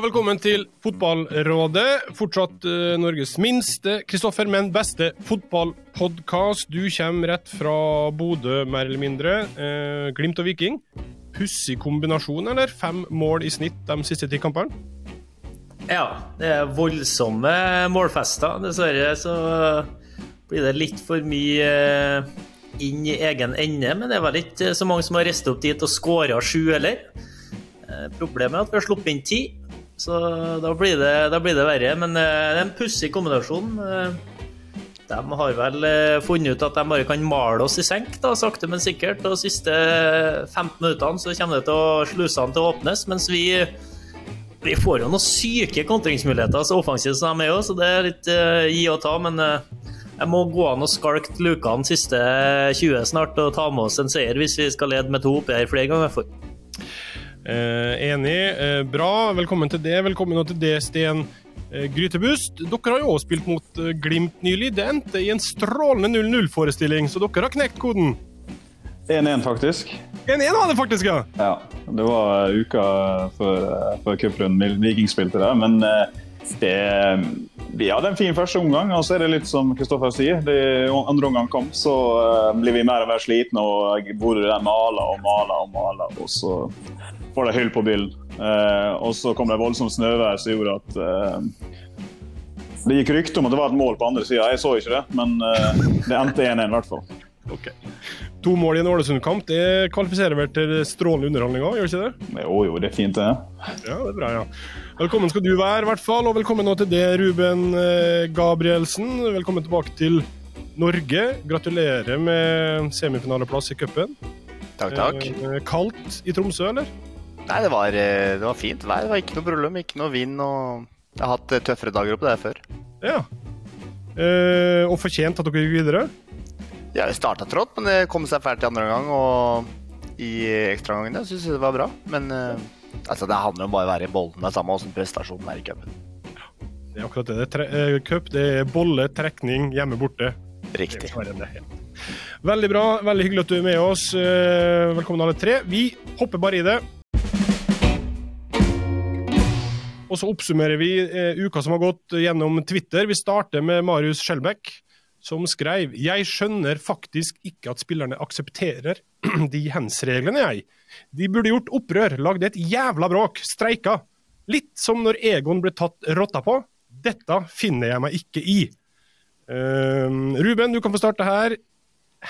velkommen til Fotballrådet. Fortsatt uh, Norges minste, Kristoffer, men beste fotballpodkast. Du kommer rett fra Bodø, mer eller mindre. Uh, Glimt og Viking. Pussig kombinasjon, eller? Fem mål i snitt de siste ti kampene? Ja, det er voldsomme målfester. Dessverre så blir det litt for mye uh, inn i egen ende. Men det er vel ikke så mange som har reist opp dit og skåra sju heller. Problemet er at vi har sluppet inn ti. Så da blir det, da blir det verre. Men eh, det er en pussig kombinasjon. Eh, de har vel eh, funnet ut at de bare kan male oss i senk, da, sakte, men sikkert. Og de siste 15 minuttene så kommer det til å slusene til å åpnes, mens vi vi får jo noen syke kontringsmuligheter så offensive som de er òg, så det er litt uh, gi og ta. Men uh, jeg må gå an og skalke lukene siste 20 snart og ta med oss en seier hvis vi skal lede med to oppi her flere ganger. Eh, enig. Eh, bra. Velkommen til det. Velkommen til det, Sten eh, Grytebust. Dere har jo også spilt mot eh, Glimt nylig. Det endte i en strålende 0-0-forestilling, så dere har knekt koden. 1-1, faktisk. 1-1 var det faktisk, ja. ja. Det var uka før, før cuprunden Viking spilte der. Men det, vi hadde en fin første omgang, og så er det litt som Kristoffer sier. Det, andre omgang kom, så blir vi mer og mer slitne og Bodø maler og maler og maler. Og så får de hyll på bilen. Eh, og så kom det voldsomt snøvær som gjorde at eh, Det gikk rykte om at det var et mål på andre sida. Jeg så ikke det, men eh, det endte 1-1 i hvert fall. Okay. To mål i en Ålesund-kamp det kvalifiserer vel til strålende underholdning òg, gjør det ikke det? Jo, jo, det er fint, det. Ja, det er bra, ja. Velkommen skal du være, i hvert fall. Og velkommen nå til det, Ruben eh, Gabrielsen. Velkommen tilbake til Norge. Gratulerer med semifinaleplass i cupen. Takk, takk. Eh, kaldt i Tromsø, eller? Nei, det var, eh, det var, fint vær. Det var ikke noe problem, ikke noe vind. og Jeg har hatt eh, tøffere dager oppe der før. Ja. Eh, og fortjent at dere gikk videre? Ja, vi starta trått, men det kom seg fælt i andre omgang. Og i ekstraomgangene syns jeg det var bra. Men eh, altså, det handler om bare å være i bollen. Det er samme åssen prestasjonen er i cupen. Det er akkurat det. det er cup, det er bolle, trekning, hjemme borte. Riktig. Veldig bra. Veldig hyggelig at du er med oss. Velkommen alle tre. Vi hopper bare i det. Og så oppsummerer vi eh, uka som har gått gjennom Twitter. Vi starter med Marius Skjelbæk, som skrev Jeg skjønner faktisk ikke at spillerne aksepterer de hands-reglene, jeg. De burde gjort opprør, lagd et jævla bråk, streika. Litt som når Egon ble tatt rotta på. Dette finner jeg meg ikke i. Uh, Ruben, du kan få starte her.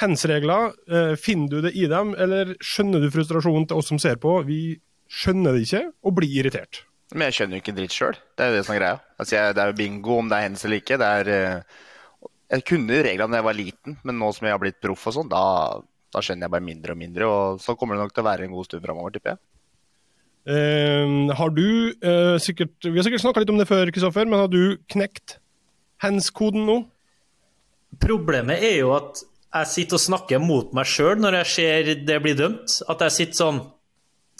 Hands-regler, uh, finner du det i dem, eller skjønner du frustrasjonen til oss som ser på? Vi skjønner det ikke, og blir irritert. Men jeg skjønner jo ikke dritt sjøl. Det er jo det som er greia. Altså, jeg, det er jo bingo om det er hens eller ikke. Det er, uh, jeg kunne jo reglene da jeg var liten, men nå som jeg har blitt proff og sånn, da, da, skjønner jeg bare mindre og mindre. Og så kommer det nok til å være en god stund framover, tipper jeg. Uh, har du uh, sikkert Vi har sikkert snakka litt om det før, Kristoffer, men har du knekt hands-koden nå? Problemet er jo at jeg sitter og snakker mot meg sjøl når jeg ser det blir dømt. At jeg sitter sånn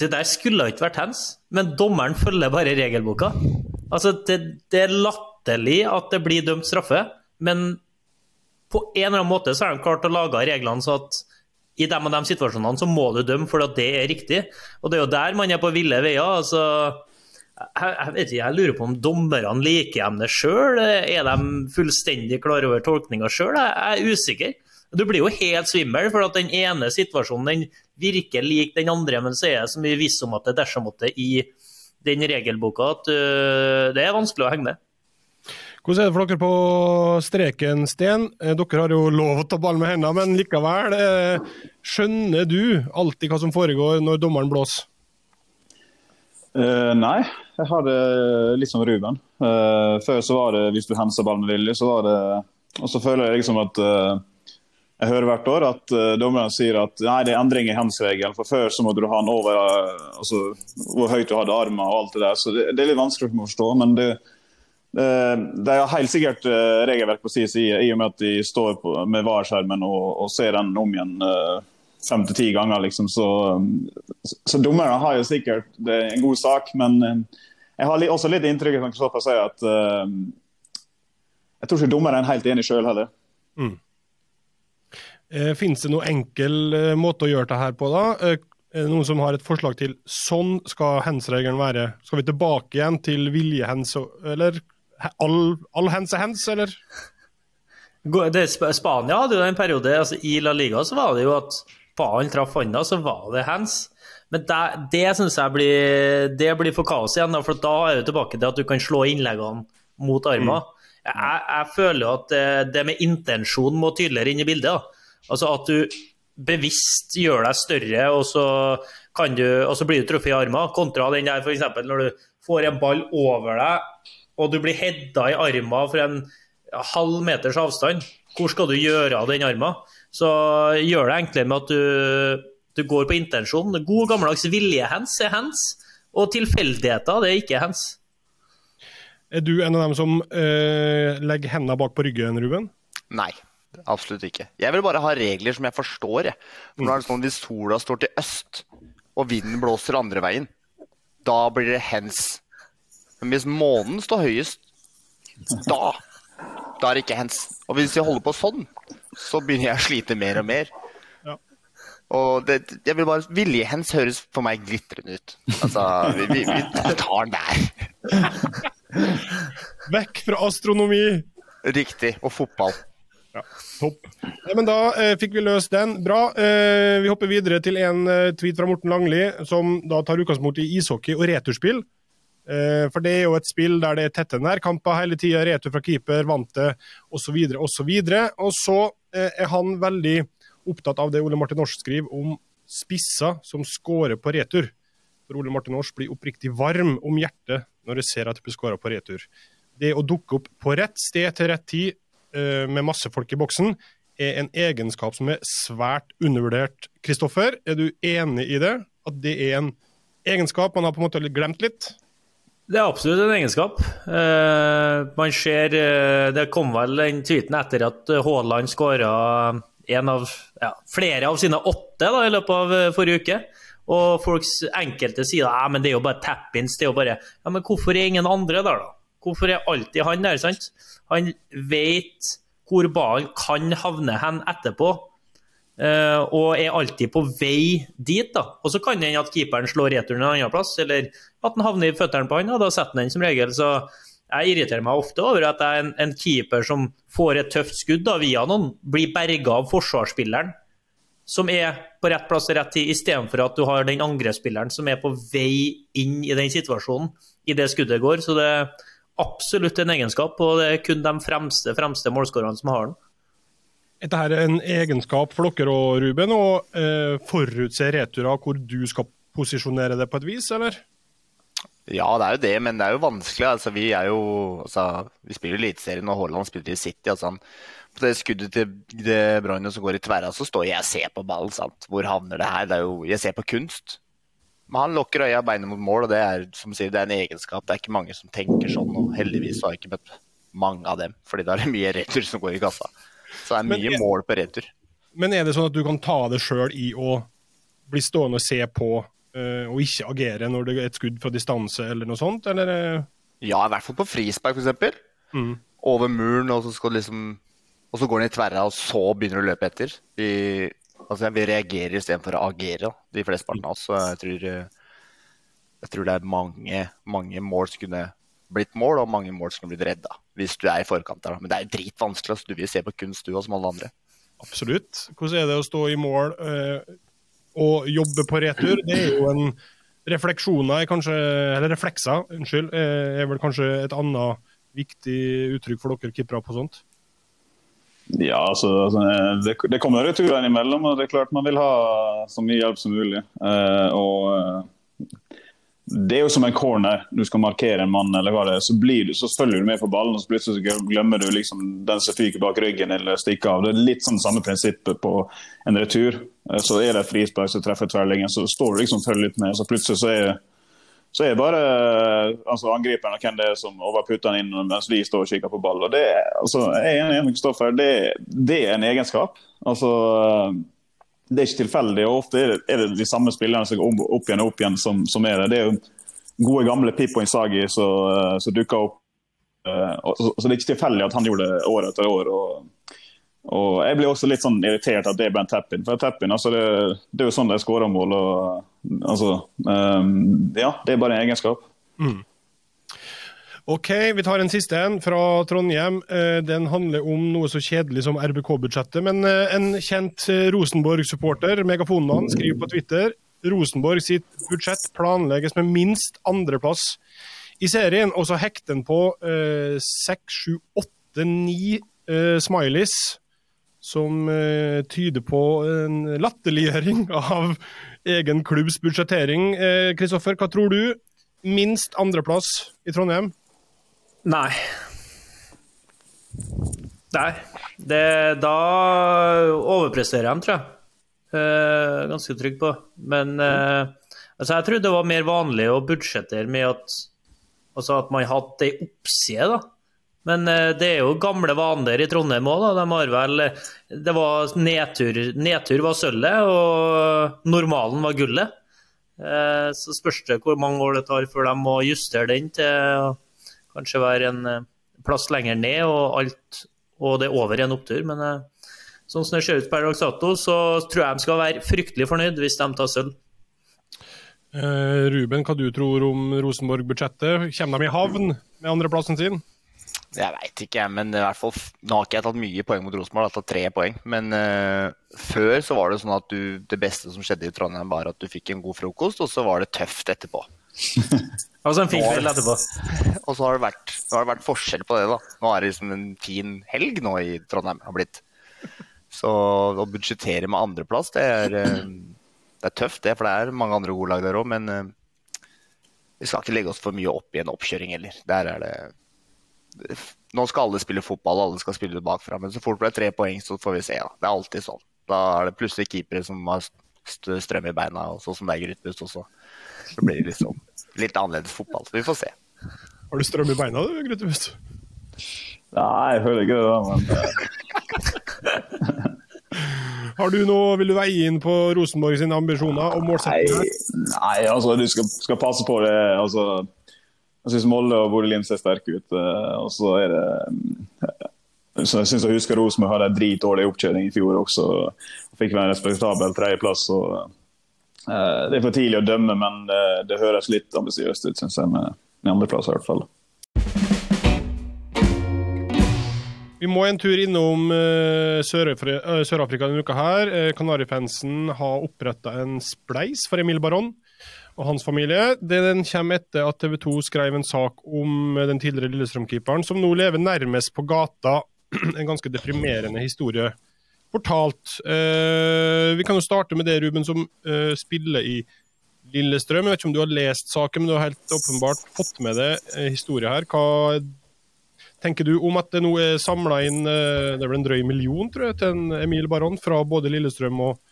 det der skulle ikke vært hands, men dommeren følger bare regelboka. Altså, det, det er latterlig at det blir dømt straffe, men på en eller annen måte så har de klart å lage reglene så at i de og de situasjonene så må du dømme for at det er riktig. Og det er jo der man er på ville veier. altså jeg, jeg, jeg lurer på om dommerne liker dem det sjøl. Er de fullstendig klar over tolkninga sjøl? Jeg, jeg er usikker. Du blir jo helt svimmel, for at den ene situasjonen den virker lik den andre, men så er det så mye viss om at det er dersom at det i den regelboka at uh, det er vanskelig å henge med. Hvordan er det for dere på streken, Sten? Eh, dere har jo lov å ta ballen med hendene, men likevel. Eh, skjønner du alltid hva som foregår når dommeren blåser? Uh, nei, jeg har det litt som Ruben. Uh, før så var det hvis du hensa ballen med vilje, så var det Og så føler jeg liksom at uh, jeg hører hvert år at uh, dommerne sier at nei, det er endring i hands-regelen. For før så måtte du ha den over uh, altså, hvor høyt du hadde armen og alt det der. Så det, det er litt vanskelig for å forstå. Men det, uh, det er helt sikkert uh, regelverk på sin side, i og med at de står på, med VAR-skjermen og, og, ser den om igjen fem til ti ganger. Liksom. Så, um, så dommerne har jo sikkert det er en god sak, men jeg har også litt inntrykk av at jeg tror ikke dommeren er helt enig sjøl heller. Mm. Eh, Finnes det noen enkel eh, måte å gjøre det her på, da? Eh, Er det noen som har et forslag til sånn skal hands-regelen være? Skal vi tilbake igjen til vilje-hands, eller all, all hands er hands, eller? Det, Spania hadde jo en periode altså I La Liga så var det jo at ballen traff hånda, så var det hands. Men det, det syns jeg blir, det blir for kaos igjen, for da er du tilbake til at du kan slå innleggene mot armer. Mm. Jeg, jeg, føler at det, det, med intensjon må tydeligere inn i bildet. Altså at du bevisst gjør deg større, og så, du, og så blir du truffet i armen, kontra den der f.eks. når du får en ball over deg, og du blir hedda i armen for en halv meters avstand. Hvor skal du gjøre av den armen? Så gjør det enklere med at du, du går på intensjon. God gammeldags viljehens er hens, og tilfeldigheter det er ikke hens. Er du en av dem som øh, legger hendene bak på ryggen, Ruben? Nei, absolutt ikke. Jeg vil bare ha regler som jeg forstår. Jeg. For nå er det sånn Hvis sola står til øst, og vinden blåser andre veien, da blir det hens. Men hvis månen står høyest, da, da er det ikke hens. Og hvis jeg holder på sånn, så begynner jeg å slite mer og mer. Ja. Og det, jeg vil bare Viljehens høres for meg glitrende ut. Altså, vi, vi, vi tar den der. Vekk fra astronomi! Riktig. Og fotball. Ja, topp. Nei, men da eh, fikk vi løst den. Bra. Eh, vi hopper videre til en eh, tweet fra Morten Langli, som da tar utgangspunkt i ishockey og returspill. Eh, for det er jo et spill der det er tette nærkamper hele tida, retur fra keeper, vant det osv. osv. Og så eh, er han veldig opptatt av det Ole Martin Norsk skriver om spisser som scorer på retur. For Ole Martin Norsk blir oppriktig varm om hjertet når jeg ser at det blir scora på retur. Det å dukke opp på rett sted til rett tid uh, med masse folk i boksen, er en egenskap som er svært undervurdert. Kristoffer, er du enig i det? At det er en egenskap man har på en måte glemt litt? Det er absolutt en egenskap. Uh, man ser uh, Det kom vel den tweeten etter at Haaland skåra ja, flere av sine åtte da, i løpet av forrige uke. Og folks enkelte sier at det er jo bare tap-ins. det er jo bare, ja, Men hvorfor er ingen andre der, da? Hvorfor er alltid han der? sant? Han vet hvor ballen kan havne hen etterpå. Uh, og er alltid på vei dit. da. Og så kan det hende at keeperen slår returen en annen plass, eller at den havner i føttene på han, og da setter han den som regel. Så jeg irriterer meg ofte over at jeg er en, en keeper som får et tøft skudd da, via noen, blir berga av forsvarsspilleren som er på rett plass og rett tid, istedenfor at du har den angrepsspilleren som er på vei inn i den situasjonen i det skuddet går. Så det absolutt en egenskap, og det er kun de fremste, fremste målskårerne som har den. Dette er en egenskap for dere og Ruben, å eh, forutse returer hvor du skal posisjonere det på et vis, eller? Ja, det er jo det, men det er jo vanskelig. Altså, vi er jo altså, Vi spiller Eliteserien, og Haaland spiller i City. Altså, han på det skuddet til De Bruyne som går i tverra, så står jeg og ser på ballen. sant? Hvor havner det her? Det er jo, jeg ser på kunst. Men han lukker øya og beinet mot mål, og det er som sier, det er en egenskap. Det er ikke mange som tenker sånn, og heldigvis har jeg ikke møtt mange av dem. fordi da er det mye retur som går i kassa. Så det er mye er, mål på retur. Men er det sånn at du kan ta det sjøl i å bli stående og se på, uh, og ikke agere når det er et skudd fra distanse eller noe sånt, eller? Ja, i hvert fall på frispark, f.eks. Mm. Over muren, og så skal du liksom og så går den i tverra, og så begynner du å løpe etter. Vi, altså, vi reagerer istedenfor å agere, de flesteparten av oss. Så jeg tror, jeg tror, det er mange, mange mål som kunne blitt mål, og mange mål som kunne blitt redda. Hvis du er i forkant der. Men det er dritvanskelig. Altså. Du vil se på kunst, du, som alle andre. Absolutt. Hvordan er det å stå i mål øh, og jobbe på retur? Det er jo en refleksjoner, kanskje, eller reflekser, unnskyld, eh, er vel kanskje et annet viktig uttrykk for dere keepere på sånt? Ja, altså, altså det, det, kommer returer innimellom, og det er klart man vil ha så mye hjelp som mulig. Uh, og Det er jo som en corner. Du skal markere en mann, eller hva det er. Så, blir du, så følger du med på ballen, og så plutselig glemmer du liksom den som fyker bak ryggen eller stikker av. Det er litt sånn samme prinsippet på en retur. Uh, så er det et frispark som treffer tverrliggeren, så står du liksom følger litt med. Så plutselig så er så er det bare altså, angriperen og hvem det er som overputter han inn mens vi står og kikker på ball. Og det, altså, jeg er enig med Kristoffer, det, det, er en egenskap. Altså, det er ikke tilfeldig. og Ofte er det, er det de samme spillerne som går opp igjen og opp igjen som, som er det. Det er jo gode, gamle Pippo Insagi som dukker opp. Så, så det er ikke tilfeldig at han gjorde det år etter år. og Og Jeg blir også litt sånn irritert at det ble en tap-in. For tap-in, altså det, det, er jo sånn de skårer mål. og altså, um, Ja, det er bare en egenskap. Mm. OK, vi tar en siste en fra Trondheim. Eh, den handler om noe så kjedelig som RBK-budsjettet. Men eh, en kjent eh, Rosenborg-supporter, Megafonmann, skriver på Twitter Rosenborg sitt budsjett planlegges med minst andreplass i serien. Og så hekter den på seks, sju, åtte, ni smileys som tyder på en latterliggjøring av egen klubbs budsjettering. Kristoffer, hva tror du? Minst andreplass i Trondheim? Nei. Nei. Det, da overpresterer de, tror jeg. Uh, ganske trygg på. Men uh, altså jeg trodde det var mer vanlig å budsjettere med at, altså at man hadde ei oppside, da. Men uh, det er jo gamle vaner i Trondheim òg. De har vel Det var nedtur, nedtur var sølvet, og normalen var gullet. Så spørs det hvor mange år det tar før de må justere den til kanskje være en eh, plass lenger ned og alt og det er over i en opptur. Men eh, sånn som det ser ut per dags dato, så tror jeg de skal være fryktelig fornøyd hvis de tar sølv. Ruben, hva du tror om Rosenborg-budsjettet? Kommer de i havn med andreplassen sin? Jeg veit ikke, men i hvert fall, nå har ikke jeg tatt mye poeng mot Rosenborg, jeg har tatt tre poeng. Men uh, før så var det sånn at du, det beste som skjedde i Trondheim, var at du fikk en god frokost, og så var det tøft etterpå. Og så en fin kveld etterpå. Og så har det, vært, har det vært forskjell på det, da. Nå er det liksom en fin helg nå i Trondheim har blitt. Så å budsjettere med andreplass, det er, eh, det er tøft, det. For det er mange andre gode lag der òg. Men eh, vi skal ikke legge oss for mye opp i en oppkjøring heller. Der er det Nå skal alle spille fotball, alle skal spille bakfra. Men så fort det er tre poeng, så får vi se. Ja. Det er alltid sånn. Da er det plutselig keepere som har strøm i beina, og sånn som det er Grytbust også. Så blir det liksom litt annerledes fotball. Så vi får se. Har du strøm i beina, du, Grytbust? Nei, jeg føler ikke det, men eh. Har du noe, Vil du veie inn på Rosenborg sine ambisjoner og målsettinger? Nei, nei, altså du skal, skal, passe på det. altså Jeg syns Molde og Bodø-Glimt ser sterke ut. Eh, og så er det eh, så Jeg syns jeg husker Rosenborg hadde en dritdårlig oppkjøring i fjor også. Fikk vel en respektabel tredjeplass. og Eh, det er for tidlig å dømme, men det, det høres litt ambisiøst ut, syns jeg, med, med andreplass i hvert fall. Vi må en tur innom Sør-Afrika denne uka. her. Kanarifansen har oppretta en spleis for Emil Baron og hans familie. Den kommer etter at TV 2 skrev en sak om den tidligere Lillestrøm-keeperen, som nå lever nærmest på gata. En ganske deprimerende historie fortalt. Eh, vi kan jo starte med det, Ruben, som eh, spiller i Lillestrøm. Jeg vet ikke om du har lest saken, men du har helt åpenbart fått med deg eh, historie her. Hva tenker du om at det nå er samla inn eh, det er vel en drøy million tror jeg, til en Emil Baron fra både Lillestrøm og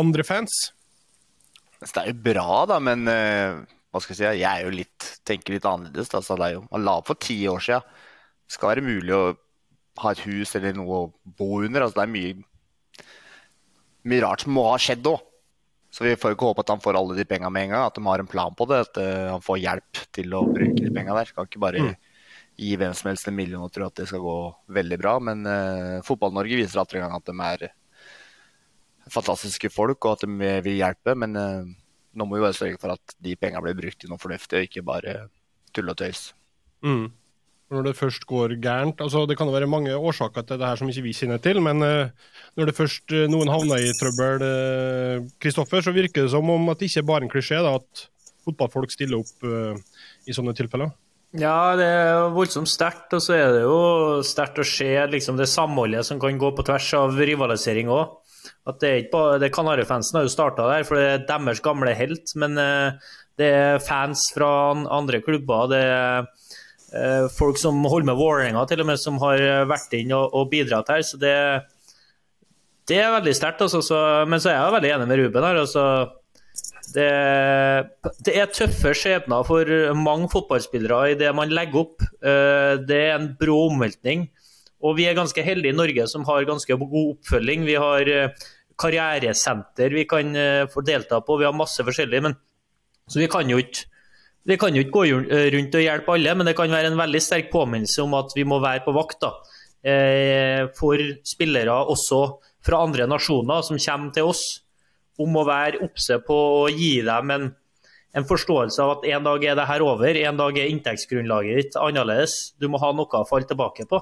andre fans? Det er jo bra, da, men uh, hva skal jeg si, jeg er jo litt, tenker litt annerledes. Da, så det er jo, Man la opp for ti år siden. Det skal være mulig å ha et hus eller noe å bo under. altså Det er mye mye rart som må ha skjedd òg. Så vi får ikke håpe at han får alle de penga med en gang, at de har en plan på det. At uh, han får hjelp til å bruke de penga der. Skal ikke bare mm. gi hvem som helst en million og tro at det skal gå veldig bra. Men uh, Fotball-Norge viser alltid en gang at de er fantastiske folk, og at de vil hjelpe. Men uh, nå må vi bare sørge for at de pengene blir brukt til noe fornuftig, og ikke bare tull og tøys. Mm når det først går gærent. Altså, det kan jo være mange årsaker til det her som ikke vi kjenner til, men uh, når det først uh, noen havner i trøbbel, Kristoffer, uh, så virker det som om at det ikke er bare en klisjé da, at fotballfolk stiller opp i sånne tilfeller. Ja, det er voldsomt sterkt. Og så er det jo sterkt å se liksom, det samholdet som kan gå på tvers av rivalisering òg. At det er ikke bare, det Kanarifansen har jo starta der, for det er deres gamle helt. Men det er fans fra andre klubber. det er Eh, folk som holder med Vålerenga, til og med, som har vært inn og, og bidratt her. Så det, det er veldig sterkt. Altså, men så er jeg veldig enig med Ruben her. Altså, det, det, er tøffe skjebner for mange fotballspillere i det man legger opp. Eh, det er en brå omveltning. Og vi er ganske heldige i Norge som har ganske god oppfølging. Vi har eh, karrieresenter vi kan få delta på, vi har masse forskjellig. Men, så vi kan jo ikke vi kan jo ikke gå rundt og hjelpe alle, men det kan være en veldig sterk påminnelse om at vi må være på vakt. da. eh, for spillere også fra andre nasjoner som kommer til oss, om å være obse på å gi dem en, en, forståelse av at en dag er det her over, en dag er inntektsgrunnlaget ditt annerledes. Du må ha noe å falle tilbake på.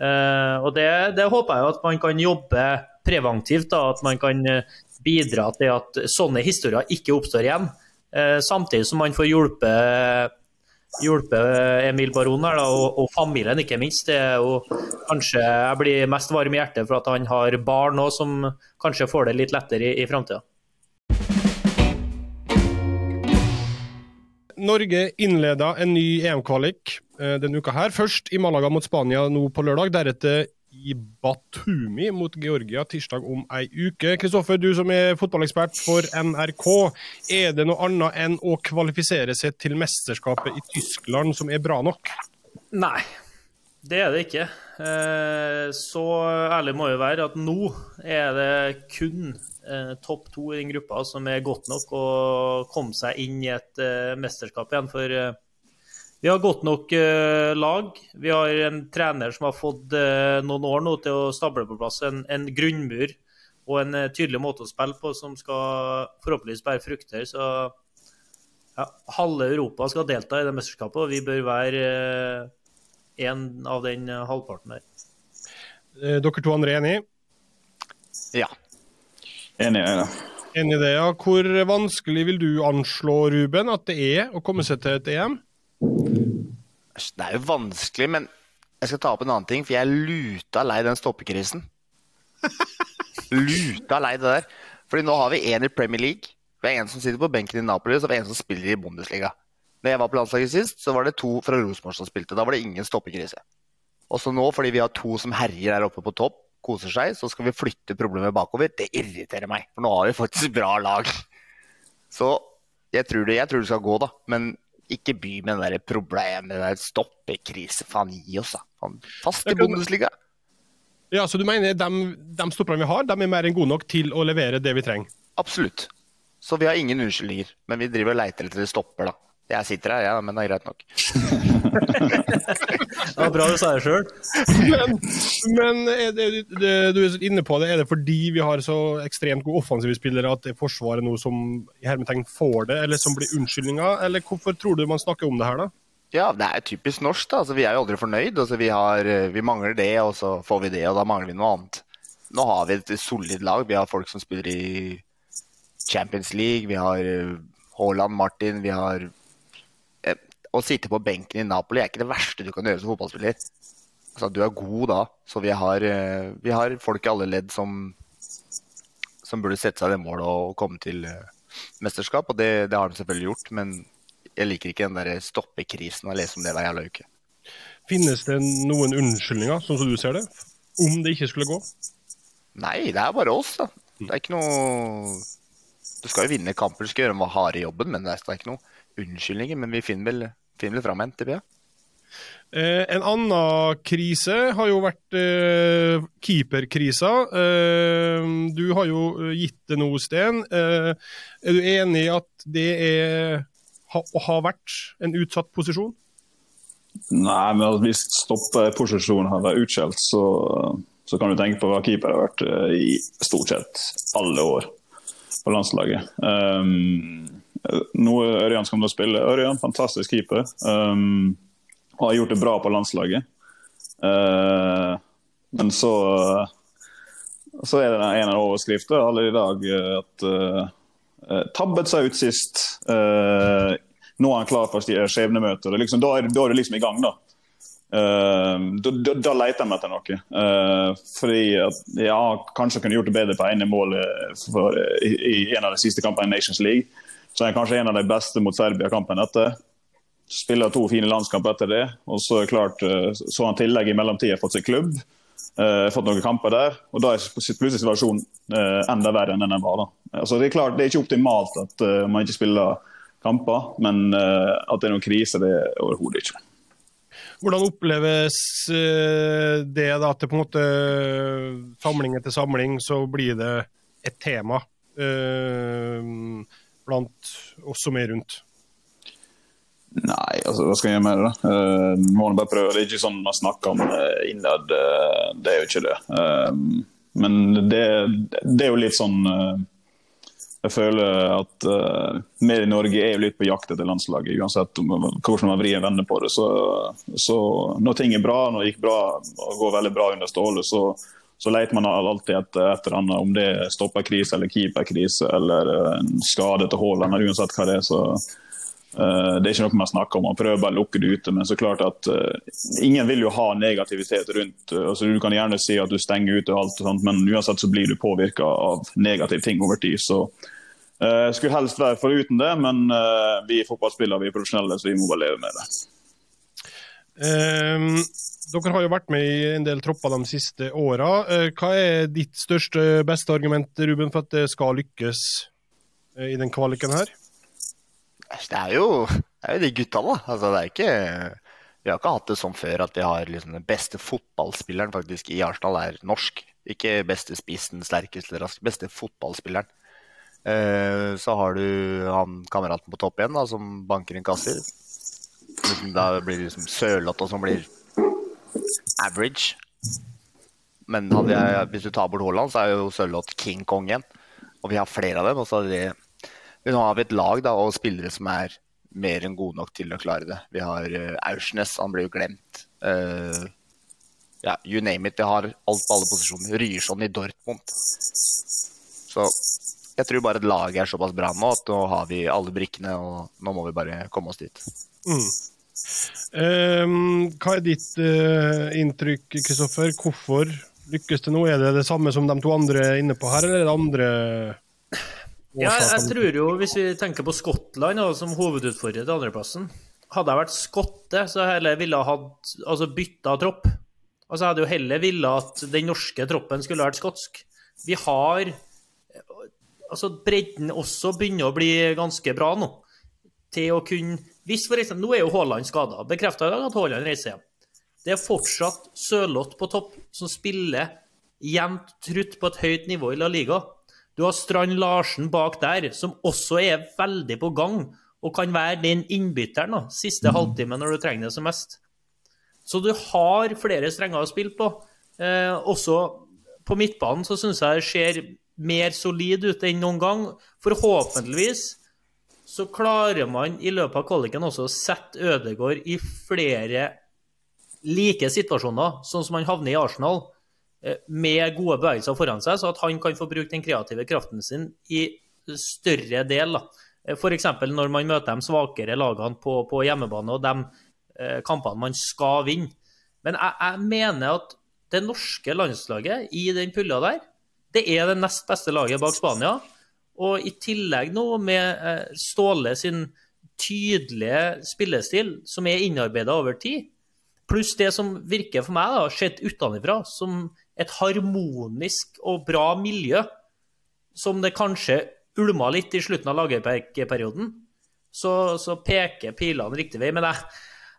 Eh, og det, det, håper jeg at man kan jobbe preventivt, da, at man kan eh, bidra til at sånne historier ikke oppstår igjen. Eh, samtidig som man får hjulpet hjulpe Emil Baron her, da, og, og, familien, ikke minst. Jo kanskje Jeg blir mest varm i hjertet for at han har barn òg, som kanskje får det litt lettere i, i framtida. Norge innleda en ny EM-kvalik eh, denne uka her. Først i Malaga mot Spania nå på lørdag. Deretter i Batumi mot Georgia tirsdag om ei uke. Kristoffer, du som er fotballekspert for NRK. Er det noe annet enn å kvalifisere seg til mesterskapet i Tyskland som er bra nok? Nei, det er det ikke. Eh, så ærlig må jeg være at nå er det kun eh, topp to i den gruppa som er godt nok å komme seg inn i et eh, mesterskap igjen. For vi har godt nok eh, lag. Vi har en trener som har fått eh, noen år nå til å stable på plass en, en grunnmur og en eh, tydelig måte å spille på som skal forhåpentligvis bære frukter. Så ja, halve Europa skal delta i det mesterskapet, og vi bør være en av den halvparten der. Dere to andre er enig? Ja. Enig enig. det. Enig i det, ja. Hvor vanskelig vil du anslå, Ruben, at det er å komme seg til et EM? Det er jo vanskelig, men jeg skal ta opp en annen ting. For jeg er luta lei den stoppekrisen. luta lei det der. Fordi nå har vi én i Premier League. Vi har en som sitter på benken i Napoli, og så har vi en som spiller i Bundesliga. Da jeg var på landslaget sist, så var det to fra Rosenborg som spilte. Da var det ingen stoppekrise. Og så nå, fordi vi har to som herjer der oppe på topp, koser seg, så skal vi flytte problemet bakover. Det irriterer meg, for nå har vi faktisk bra lag. Så jeg tror det, jeg tror det skal gå, da. Men ikke by med det der problemet, det der stoppekrise. Faen, gi oss, da. fast i Bundesliga. Ja, Så du mener de, de stopperne vi har, de er mer enn gode nok til å levere det vi trenger? Absolutt. Så vi har ingen unnskyldninger. Men vi driver og leiter etter stopper, da. Jeg sitter her, ja, men det er greit nok. det var bra du sa det sjøl. Men, men det, det, du er inne på det, er det fordi vi har så ekstremt gode offensive spillere at det er Forsvaret nå som i hermetegn får det, eller som blir unnskyldninga? Eller hvorfor tror du man snakker om det her, da? Ja, det er typisk norsk. da. Altså, vi er jo aldri fornøyd. Altså, vi, har, vi, mangler det, og så får vi det, og da mangler vi noe annet. Nå har vi et solid lag. Vi har folk som spiller i Champions League. Vi har Haaland, Martin, vi har å sitte på benken i Napoli er ikke det verste du kan gjøre som fotballspiller. Altså, du er god da, så vi har, eh, vi har folk i alle ledd som, som burde sette seg det målet og komme til eh, mesterskap. Og det, det, har de selvfølgelig gjort, men jeg liker ikke den der stoppekrisen og lese om det hver jævla uke. Finnes det noen unnskyldninger, sånn som du ser det, om det ikke skulle gå? Nei, det er bare oss, da. Det er ikke noe Du skal jo vinne kamper, du skal gjøre den harde jobben, men det er ikke noe unnskyldninger. Men vi finner vel finner vel fram en, tipper jeg. Eh, en annen krise har jo vært eh, keeperkrisa. Eh, du har jo gitt det noe, Sten. Eh, er du enig i at det er, ha, har vært en utsatt posisjon? Nei, men hvis stoppeposisjonen har vært utskjelt, så, så, kan du tenke på hva keeper har vært eh, i stort sett alle år på landslaget. Um, nå er Ørjan som skal spille. Ørjan, fantastisk keeper. Um, og har gjort det bra på landslaget. Uh, men så så er det en av overskriftene alle i dag uh, at uh, tabbet seg ut sist. Uh, nå er han klar for skjebnemøter. Liksom, da, da er du liksom i gang, da. Uh, da, da, da, leter de etter noe. Uh, fordi at, ja, kanskje kunne gjort det bedre på ene målet for, i, i, en av de siste kampene i Nations League. Så er kanskje en av de beste mot Serbia-kampen etter. Spiller to fine landskamper etter det. Og så klart, eh, så han tillegg i mellomtida fått seg klubb. Uh, fått noen kamper der, og da er plutselig situasjonen uh, enda verre enn den var. da. Altså, det er klart, det er ikke optimalt at uh, man ikke spiller kamper, men at det er noen krise, det er overhodet ikke. Hvordan oppleves det da, at det på en måte samling etter samling så blir det et tema? Uh, blant oss som er rundt? Nei, altså, hva skal jeg gjøre med det? da? Uh, må man bare prøve. Det er ikke sånn man snakker om uh, innad. Uh, det er jo ikke det. Uh, men det, det, er jo litt sånn Jeg føler at vi i Norge er jo litt på jakt etter landslaget, uansett om, hvordan man vrir en vende på det. Så, så, når ting er bra, når det gikk bra og går veldig bra under Ståle, så, så leter man alltid etter et eller annet, om det er stopperkrise eller keeperkrise eller en skade til Haaland, uansett hva det er. så uh, det er ikke noe man snakker om, man prøver bare å lukke det ute. Men så klart at uh, ingen vil jo ha negativitet rundt. Altså, du kan gjerne si at du stenger ute alt, sånt, men uansett så blir du påvirka av negative ting over tid. Så uh, skulle helst være foruten det, men vi er fotballspillere, vi er profesjonelle, så vi må bare leve med det. Um, dere har jo vært med i en del tropper de siste åra. hva er ditt største, beste argument Ruben, for at det skal lykkes i den kvaliken her? Det er jo, det er jo de gutta, da. Altså, det er ikke, vi har ikke hatt det sånn før at vi har liksom den beste fotballspilleren faktisk i Arsenal er norsk. Ikke beste spissen, sterkeste, rask, beste fotballspilleren. Eh, så har du han kameraten på topp igjen da, som banker inn kasser. Liksom, da blir det liksom og som blir average. Men jeg, hvis du tar bort Haaland, så er jo Sørloth King Kong igjen. Og vi har flere av dem. og så er det nå har vi et lag da, og spillere som er mer enn gode nok til å klare det. Vi har uh, Aursnes, han blir jo glemt. Uh, ja, you name it. Vi har alt på alle posisjoner. Ryerson i Dortmund. Så jeg tror bare at laget er såpass bra nå at nå har vi alle brikkene, og nå må vi bare komme oss dit. Mm. Um, hva er ditt uh, inntrykk, Kristoffer? Hvorfor lykkes det nå? Er det det samme som de to andre er inne på her, eller er det andre ja, jeg tror jo, hvis vi tenker på Skottland da, som hovedutfordrer til andreplassen Hadde jeg vært skotte, så heller ville jeg hatt altså bytta tropp. Altså, jeg hadde jo heller ville at den norske troppen skulle vært skotsk. Vi har Altså, bredden også begynner å bli ganske bra nå. Til å kunne Hvis for eksempel, Nå er jo Haaland skada. Bekrefta i dag at Haaland reiser hjem. Det er fortsatt Sørloth på topp, som spiller jevnt trutt på et høyt nivå i La Liga. Du har Strand Larsen bak der, som også er veldig på gang, og kan være den innbytteren da, siste mm. halvtime når du trenger det som mest. Så du har flere strenger å spille på. Eh, også på midtbanen så syns jeg det ser mer solid ut enn noen gang. Forhåpentligvis så klarer man i løpet av kvaliken også å sette Ødegård i flere like situasjoner, sånn som han havner i Arsenal. Eh, med gode bevegelser foran seg, så at han kan få bruke den kreative kraften sin i større del. Eh, F.eks. når man møter de svakere lagene på, på hjemmebane og de eh, kampene man skal vinne. Men jeg, jeg, mener at det norske landslaget i den pulla der, det er det nest beste laget bak Spania. Og i tillegg nå med eh, Ståle sin tydelige spillestil, som er innarbeida over tid, pluss det som virker for meg, da, sett utenfra, som et harmonisk og bra miljø, som det kanskje ulma litt i slutten av Lagerbäck-perioden, så, så, peker pilene riktig vei. Men jeg,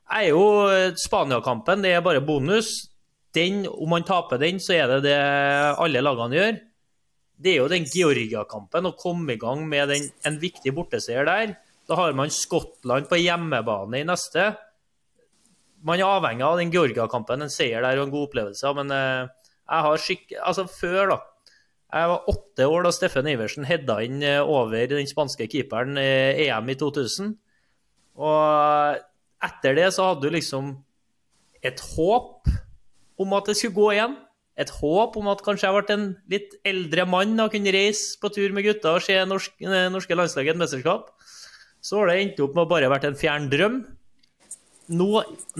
jeg er jo Spania-kampen, det er bare bonus. Den, om man taper den, så er det det alle lagene gjør. Det er jo den Georgia-kampen, å komme i gang med den, en viktig borteseier der. Da har man Skottland på hjemmebane i neste. Man er avhengig av den Georgia-kampen, en seier der og en god opplevelse. Men eh, jeg har skikk... Altså, før, da. Jeg var åtte år da Steffen Iversen hedda inn eh, over den spanske keeperen i EM i 2000. Og etter det så hadde du liksom et håp om at det skulle gå igjen. Et håp om at kanskje jeg ble en litt eldre mann og kunne reise på tur med gutta og se norsk, eh, norske landslag i et mesterskap. Så har det endt opp med å bare vært en fjern drøm nå,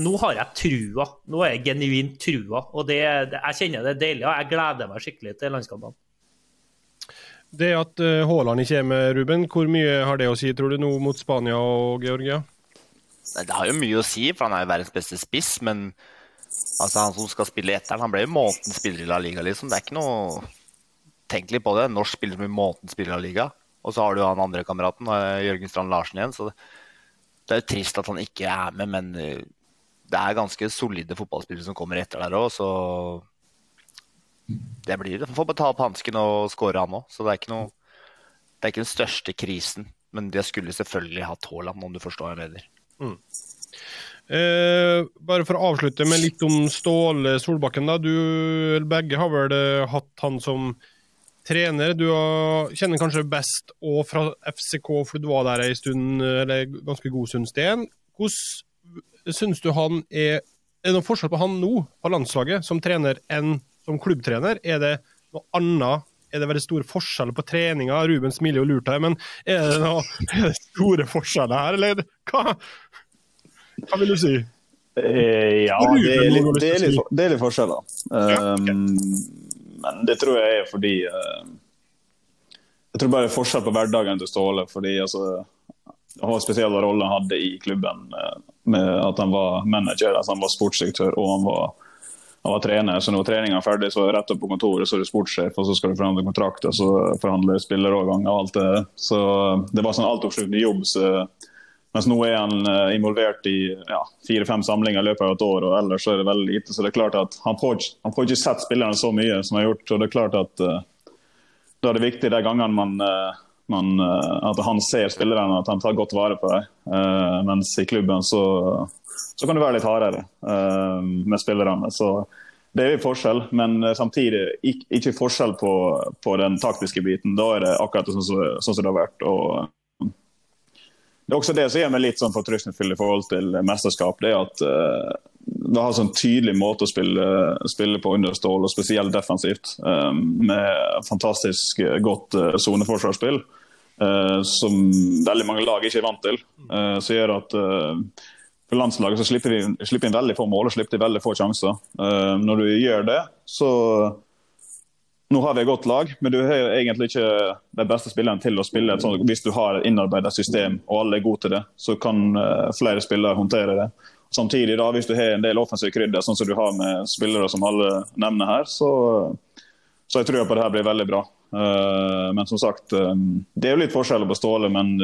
nå, har jeg trua. Nå er jeg genuint trua. Og det, det, jeg kjenner det er deilig. Og jeg gleder meg skikkelig til landskampene. Det at uh, Haaland ikke er med, Ruben, hvor mye har det å si, tror du, nå mot Spania og Georgia? Det har jo mye å si, for han er jo verdens beste spiss. Men altså, han som skal spille etter han ble jo månedens spiller i La Liga, liksom. Det er ikke noe Tenk litt på det. Norsk spiller som blir månedens spiller i La Liga. Og så har du han andre kameraten, eh, Jørgen Strand Larsen igjen. så det er jo trist at han ikke er med, men eh, det er ganske solide fotballspillere som kommer etter der òg, så det blir det. Han får bare ta opp hansken og skåre, han òg. Så det er noe Det er ikke den største krisen. Men de skulle selvfølgelig hatt Haaland, om du forstår hva jeg mener. Eh, bare for å avslutte med litt om Ståle Solbakken. da. Du begge har vel eh, hatt han som trener. Du har, kjenner kanskje best og fra FCK, for du var der en stund, eller ganske god stund, Sten. Hvordan syns du han er Er det noen forskjell på han nå, på landslaget, som trener enn som klubbtrener? Er det noe annet? Er det veldig store forskjeller på treninga? Ruben smiler jo lurt her, men er det noe store forskjeller her, eller hva? Hva vil du si? Eh, ja, det er litt, det er litt, for, det er litt forskjeller. Ja, okay. Um, men det tror jeg er fordi uh, Jeg tror bare det er forskjell på hverdagen til Ståle. fordi altså, Det var en spesiell rolle han hadde i klubben, eh, med at han var manager, altså han var sportsdirektør og han var, han var trener. Så når treninga er ferdig, så er det rett opp på kontoret, så er du sportssjef, og så skal du forhandle kontrakt, og så forhandler du spillerovergang og alt det. Så det var sånn altoppslutende jobb. så mens nå er han eh, involvert i ja, fire-fem samlinger i løpet av et år, og ellers er det veldig lite. Så det er klart at han får, ikke- han får ikke sett spillerne så mye som han har gjort. og det er klart at uh, Da er det viktig de gangene man, uh, man, uh, at han ser spillerne, at han tar godt vare på dem. Mens i klubben så, så kan det være litt hardere med spillerne. Så det er jo forskjell, men samtidig ikke forskjell på, på den taktiske biten. Da er det akkurat sånn som, sånn som det har vært. og det er også det som gjør meg litt sånn fortrøstningsfull i forhold til mesterskap. det er at uh, Vi har en sånn tydelig måte å spille, spille på under Stål, og spesielt defensivt. um, med fantastisk eh, godt soneforsvarsspill, som veldig mange lag ikke er vant til. Som gjør at for landslaget så slipper vi slipper inn veldig få mål og slipper veldig få sjanser. Når du gjør det, så nå har vi et godt lag, men du har egentlig ikke de beste spillerne til å spille sånt. Hvis du har et innarbeidet system og alle er gode til det, så kan eh, flere spillere håndtere det. Samtidig, da, hvis du har en del offensive krydder, sånn som du har med spillere som alle nevner her, så, så jeg tror jeg på det her blir veldig bra. Eh, men som sagt, eh, det er jo litt forskjeller på Ståle, men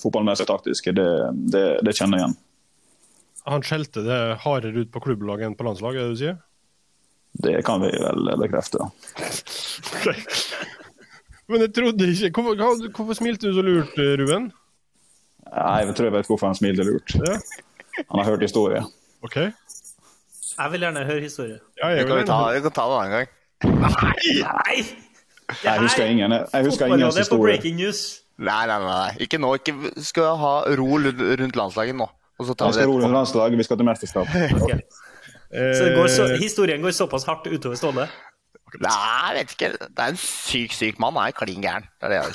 fotballmessig taktiske, det, det, det kjenner jeg igjen. Han skjelte det hardere ut på klubblaget enn på landslaget, er det du sier? Det kan vi vel bekrefte. Men jeg trodde ikke Hvorfor, hvorfor smilte du så lurt, Ruben? Nei, Jeg tror jeg vet hvorfor han smilte lurt. Ja, Han har hørt historie. OK. Jeg vil gjerne høre historie. Ja, jeg kan ta, gjerne- vi kan ta det en annen gang. Nei! Jeg husker ingen, jeg husker ingen Fotballrådet på historie. breaking news. Nei, nei, nei, nei. Ikke nå. Ikke skal vi ha ro rundt landslaget nå. Og så tar Vi vi skal ro rundt landslaget, vi skal til mesterskap. Ok. Så går så, Eh, historien går såpass hardt utover Ståle? Nei, jeg vet ikke. Det er en syk, syk mann. Han er klin gæren. Det er det jeg.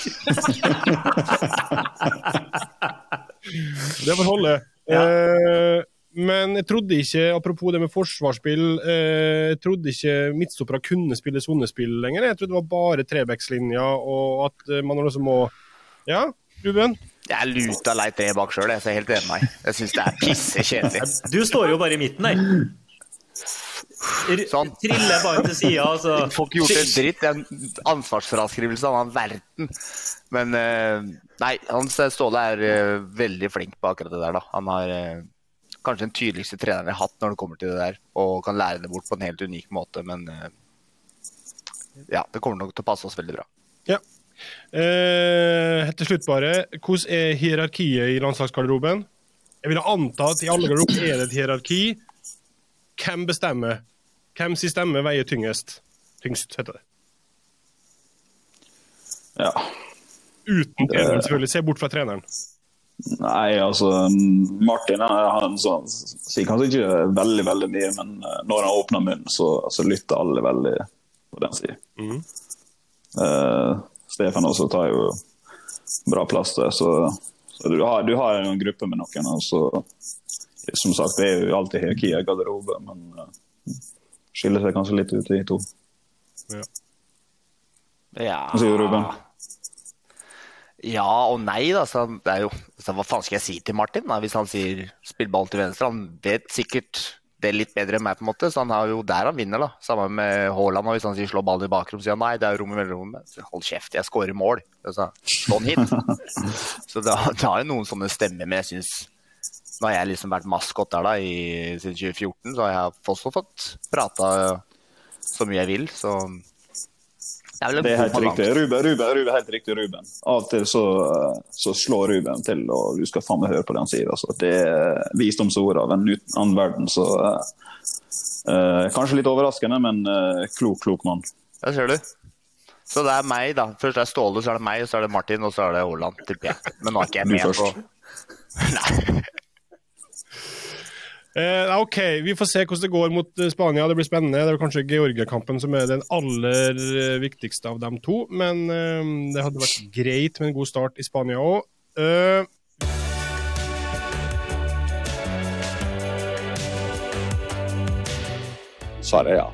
Det får holde. Ja. Eh, men jeg trodde ikke, apropos det med forsvarsspill, eh, jeg trodde ikke midtstoppere kunne spille sonespill lenger. Jeg trodde det var bare trebackslinja, og at eh, man også må Ja, Ruben? Jeg er luta lei tre bak sjøl, så jeg er helt enig med deg. Jeg syns det er pissekjedelig. Du står jo bare i midten der. Sånn. Triller bare til sida, altså. Får ikke gjort en dritt. Det er en ansvarsfraskrivelse av verden. Men eh, nei, Hans Ståle er eh, veldig flink på akkurat det der, da. Han har eh, kanskje den tydeligste treneren jeg har hatt når det kommer til det der, og kan lære det bort på en helt unik måte, men eh, ja, det kommer nok til å passe oss veldig bra. Ja. Eh, til slutt bare, hvordan er hierarkiet i landslagsgarderoben? Jeg vil anta at i alle garderober er det et hierarki. Hvem bestemmer? Hvem sin stemme veier tyngest? Tyngst, heter det. Ja. Uten treneren, selvfølgelig. Se bort fra treneren. Nei, altså Martin han, han så, sier kanskje ikke veldig veldig mye, men eh, når han åpner munnen, så, så lytter alle veldig på den siden. Mm. Uh, Stefan også tar jo bra plass der, så, så du, har, du har en gruppe med noen. og så som sagt, det er jo alltid hierarki i garderobe, men uh, skiller seg kanskje litt ut, de to. Ja. Hva sier du, Ruben? Ja og nei, da. Så det er jo, så hva faen skal jeg si til Martin da, hvis han sier 'spill ball til venstre'? Han vet sikkert det litt bedre enn meg, på en måte, så han har jo der han vinner. da. Sammen med Haaland. Hvis han sier 'slå ballen i bakrom', sier han nei, det er rom i mellomrommet. Så Hold kjeft, jeg scorer mål. Så, Slå den hit. så det, det har jo noen sånne stemmer, men jeg syns Nå har jeg liksom vært maskot der da i, siden 2014, så har jeg også fått prata så mye jeg vil, så Det er vel en Det er helt riktig. Ruben, Ruben, Ruben, helt riktig, Ruben. Av og til så, eh, så slår Ruben til, og du skal faen meg høre på det han sier. Altså. Det er visdomsord av en annen verden, så eh, eh, Kanskje litt overraskende, men uh, klok, klok mann. Ja, ser du. Så det er meg, da. Først er det Ståle, så er det meg, så er det Martin, og så er det Haaland, tipper jeg. Men nå er ikke jeg med først. på Nei. Eh, OK, vi får se hvordan det går mot eh, Spania. Det blir spennende. Det er kanskje Georgia-kampen som er den aller eh, viktigste av dem to. Men eh, det hadde vært greit med en god start i Spania òg. Eh, Svaret ja.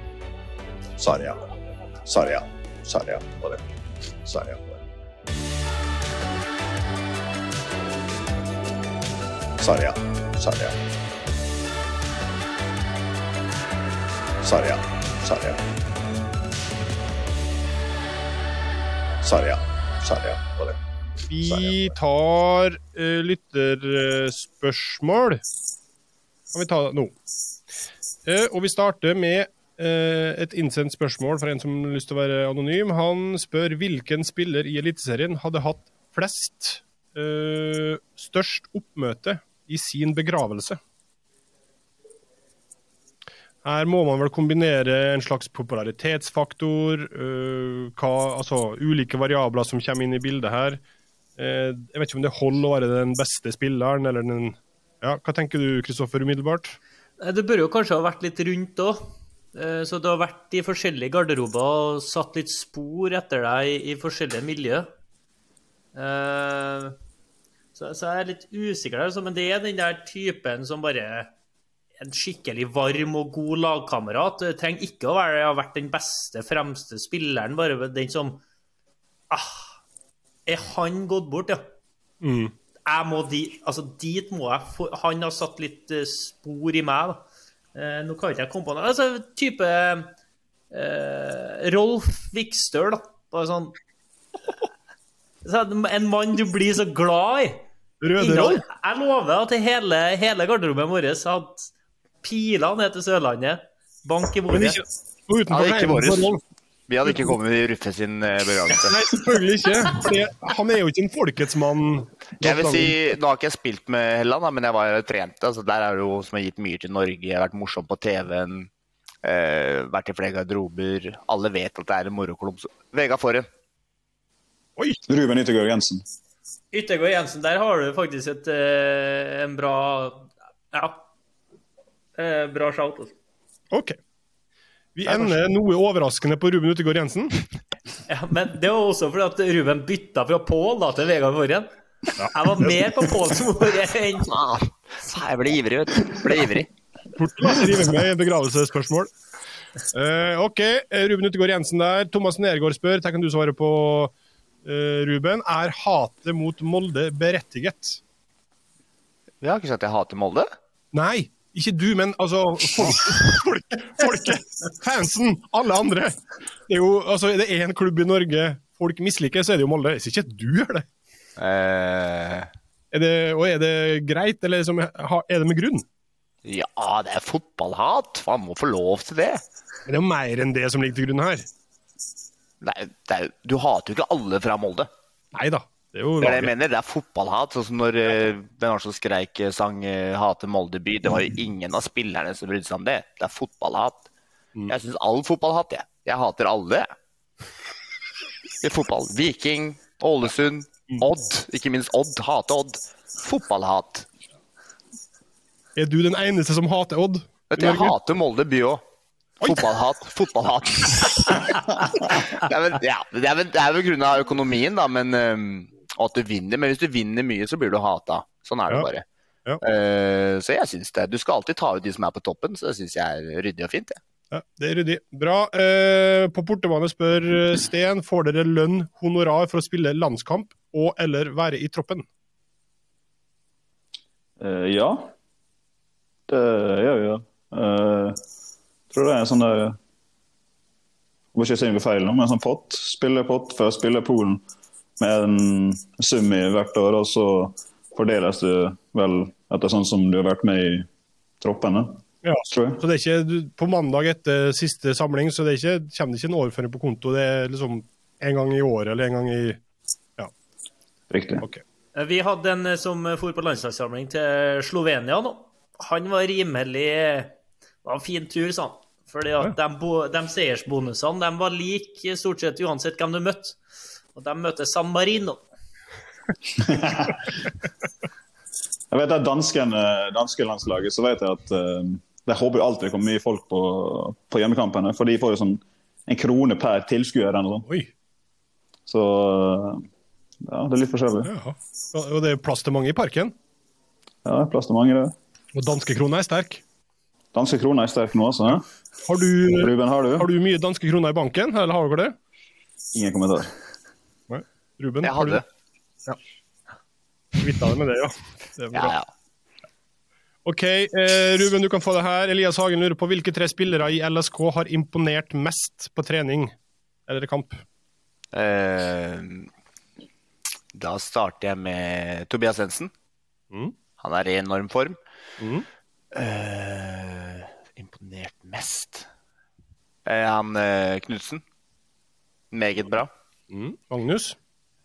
Svaret ja. Svaret ja. Svaret ja på det. Svaret ja på det. Ja. Svaret ja. Sarja. Sarja. Sarja. Svaret ja. Svaret ja på det. vi tar uh, lytterspørsmål. Kan vi ta det nå? Uh, og vi starter med uh, et innsendt spørsmål fra en som har lyst til å være anonym. Han spør hvilken spiller i Eliteserien hadde hatt flest eh, størst oppmøte i sin begravelse. Her må man vel kombinere en slags popularitetsfaktor, øh, hva, altså ulike variabler som kommer inn i bildet her. Eh, jeg vet ikke om det holder å være den beste spilleren, eller den ja, Hva tenker du, Kristoffer, umiddelbart? Det Du bør jo kanskje ha vært litt rundt òg. Så du har vært i forskjellige garderober og satt litt spor etter deg i, i forskjellige miljø. Eh, Så, så jeg er litt usikker der, altså, men det er den der typen som bare en skikkelig varm og god lagkamerat. Det trenger ikke å være, ha vært den beste, fremste spilleren, bare den som ah, Er han gått bort, ja? Mm. jeg må dit, altså dit må jeg få, Han har satt litt eh, spor i meg, da. Eh, nå kan ikke jeg komme på noe. Altså, type eh, Rolf Vikstøl, da. Bare sånn En mann du blir så glad i. Røde Rolf? Jeg lover at hele, hele garderoben vår hadde pila ned til Sørlandet. Bank i Men bordet. ikke, og utenfor Ja, ikke våres. Vi hadde ikke kommet i Ruffe sin eh, begravelse. Nei, selvfølgelig ikke. Han er jo ikke en folkets mann. Jeg vil si, Nå har ikke jeg spilt med Helland, men jeg var jo trent. Altså, der er det jo som har gitt mye til Norge. Jeg har vært morsom på TV-en. Eh, vært i flere garderober. Alle vet at det er en moroklubb. Så- Vegard Forhen. Oi! Ruben Yttergård Jensen. Yttergård Jensen, der har du faktisk et, eh, en bra Ja. Eh, bra shout. Altså. OK. Vi ender noe overraskende på Ruben Utegård Jensen. Ja, men det var også fordi at Ruben bytta fra Pål da, til Vegard Forhen. Jeg var mer på Pål som ord enn Ah, jeg ble ivrig, vet du. Ble ivrig. Fort la rive med i begravelsesspørsmål. Uh, OK, Ruben Utegård Jensen der. Thomas Nergård spør, det kan du svare på, uh, Ruben. Er hatet mot Molde berettiget? Jeg har ikke sagt at jeg hater Molde. Nei, ikke du, men altså folk, folk, folket, fansen, alle andre. Det er jo, altså, er det én klubb i Norge folk misliker, så er det jo Molde. Hvis ikke du gjør det. Eh, Er det og er det greit, eller liksom, er det med grunn? ja, det er fotballhat. Man må få lov til det. Men det er jo mer enn det som ligger til grunn her. er, det er, du hater jo ikke alle fra Molde. Nei da. Det er jo Det jeg mener, det er fotballhat. Sånn som når eh, hvem var som skreik eh, sang eh, 'Hate Molde by'. Det var jo ingen av spillerne som brydde seg om det. Det er fotballhat. Jeg syns all fotballhat, jeg. Jeg hater alle. I fotball. Viking, Ålesund, Odd. Ikke minst Odd. Hater Odd. Fotballhat. Er du den eneste som hater Odd? Vet du, jeg hater Molde by òg. Fotballhat. Fotballhat. det er vel, ja, det er vel, det er vel grunn av økonomien, da, men um, og at du vinner. Men hvis du vinner mye, så blir du hata. Sånn er det Ja. bare. Ja. Uh, så jeg syns det. Du skal alltid ta ut de som er på toppen, så det syns jeg er ryddig og fint. Ja. Ja, det er ryddig. Bra. Eh, på portebane spør eh, Sten får dere lønn, honorar for å spille landskamp og eller være i troppen. Eh, ja, det gjør vi. Ja. Uh, tror det er en sånn der Jeg må ikke si noe feil nå, men en sånn pott. Spillepott for å spille Polen med en sum i hvert år, og så fordeles det vel etter sånn som du har vært med i troppene. Ja. Så det er ikke du- på mandag etter siste samling, så det er ikke, kommer det ikke en overføring på konto. Det er liksom en gang i året eller en gang i Ja. Riktig. OK. Eh, Vi hadde en eh, som for på landslagssamling til Slovenia nå. Han var rimelig Det var en fin tur, sa han. Fordi at de, bo- de seiersbonusene de var like stort sett uansett hvem du møtte. Og de møter San Marino. Jeg vet at dansken, eh, danske landslaget, så vet jeg at uh, de håper jo alltid det kommer mye folk på, på hjemmekampene. For de får jo sånn en krone per tilskuer eller noe sånt. Så eh, ja, det er litt forskjellig. Ja. Og det er plass til mange i parken. Ja, det er plass til mange, det. Og danskekrona er sterk. Danske kroner er sterk nå, altså. Ja. Har du, Ruben, har du? har du mye danske kroner i banken, eller har dere det? Ingen kommentar. Ruben, Jeg har du ja. Kvitta deg med det, ja. Det. Ja, ja. OK, eh, Ruben, du kan få det her. Elias Hagen lurer på hvilke tre spillere i LSK har imponert mest på trening eller kamp? Eh, da starter jeg med Tobias Jensen. Mm. Han er i enorm form. Mm. Eh, imponert mest eh, Han uh, Knutsen. Meget bra. Mm. Magnus?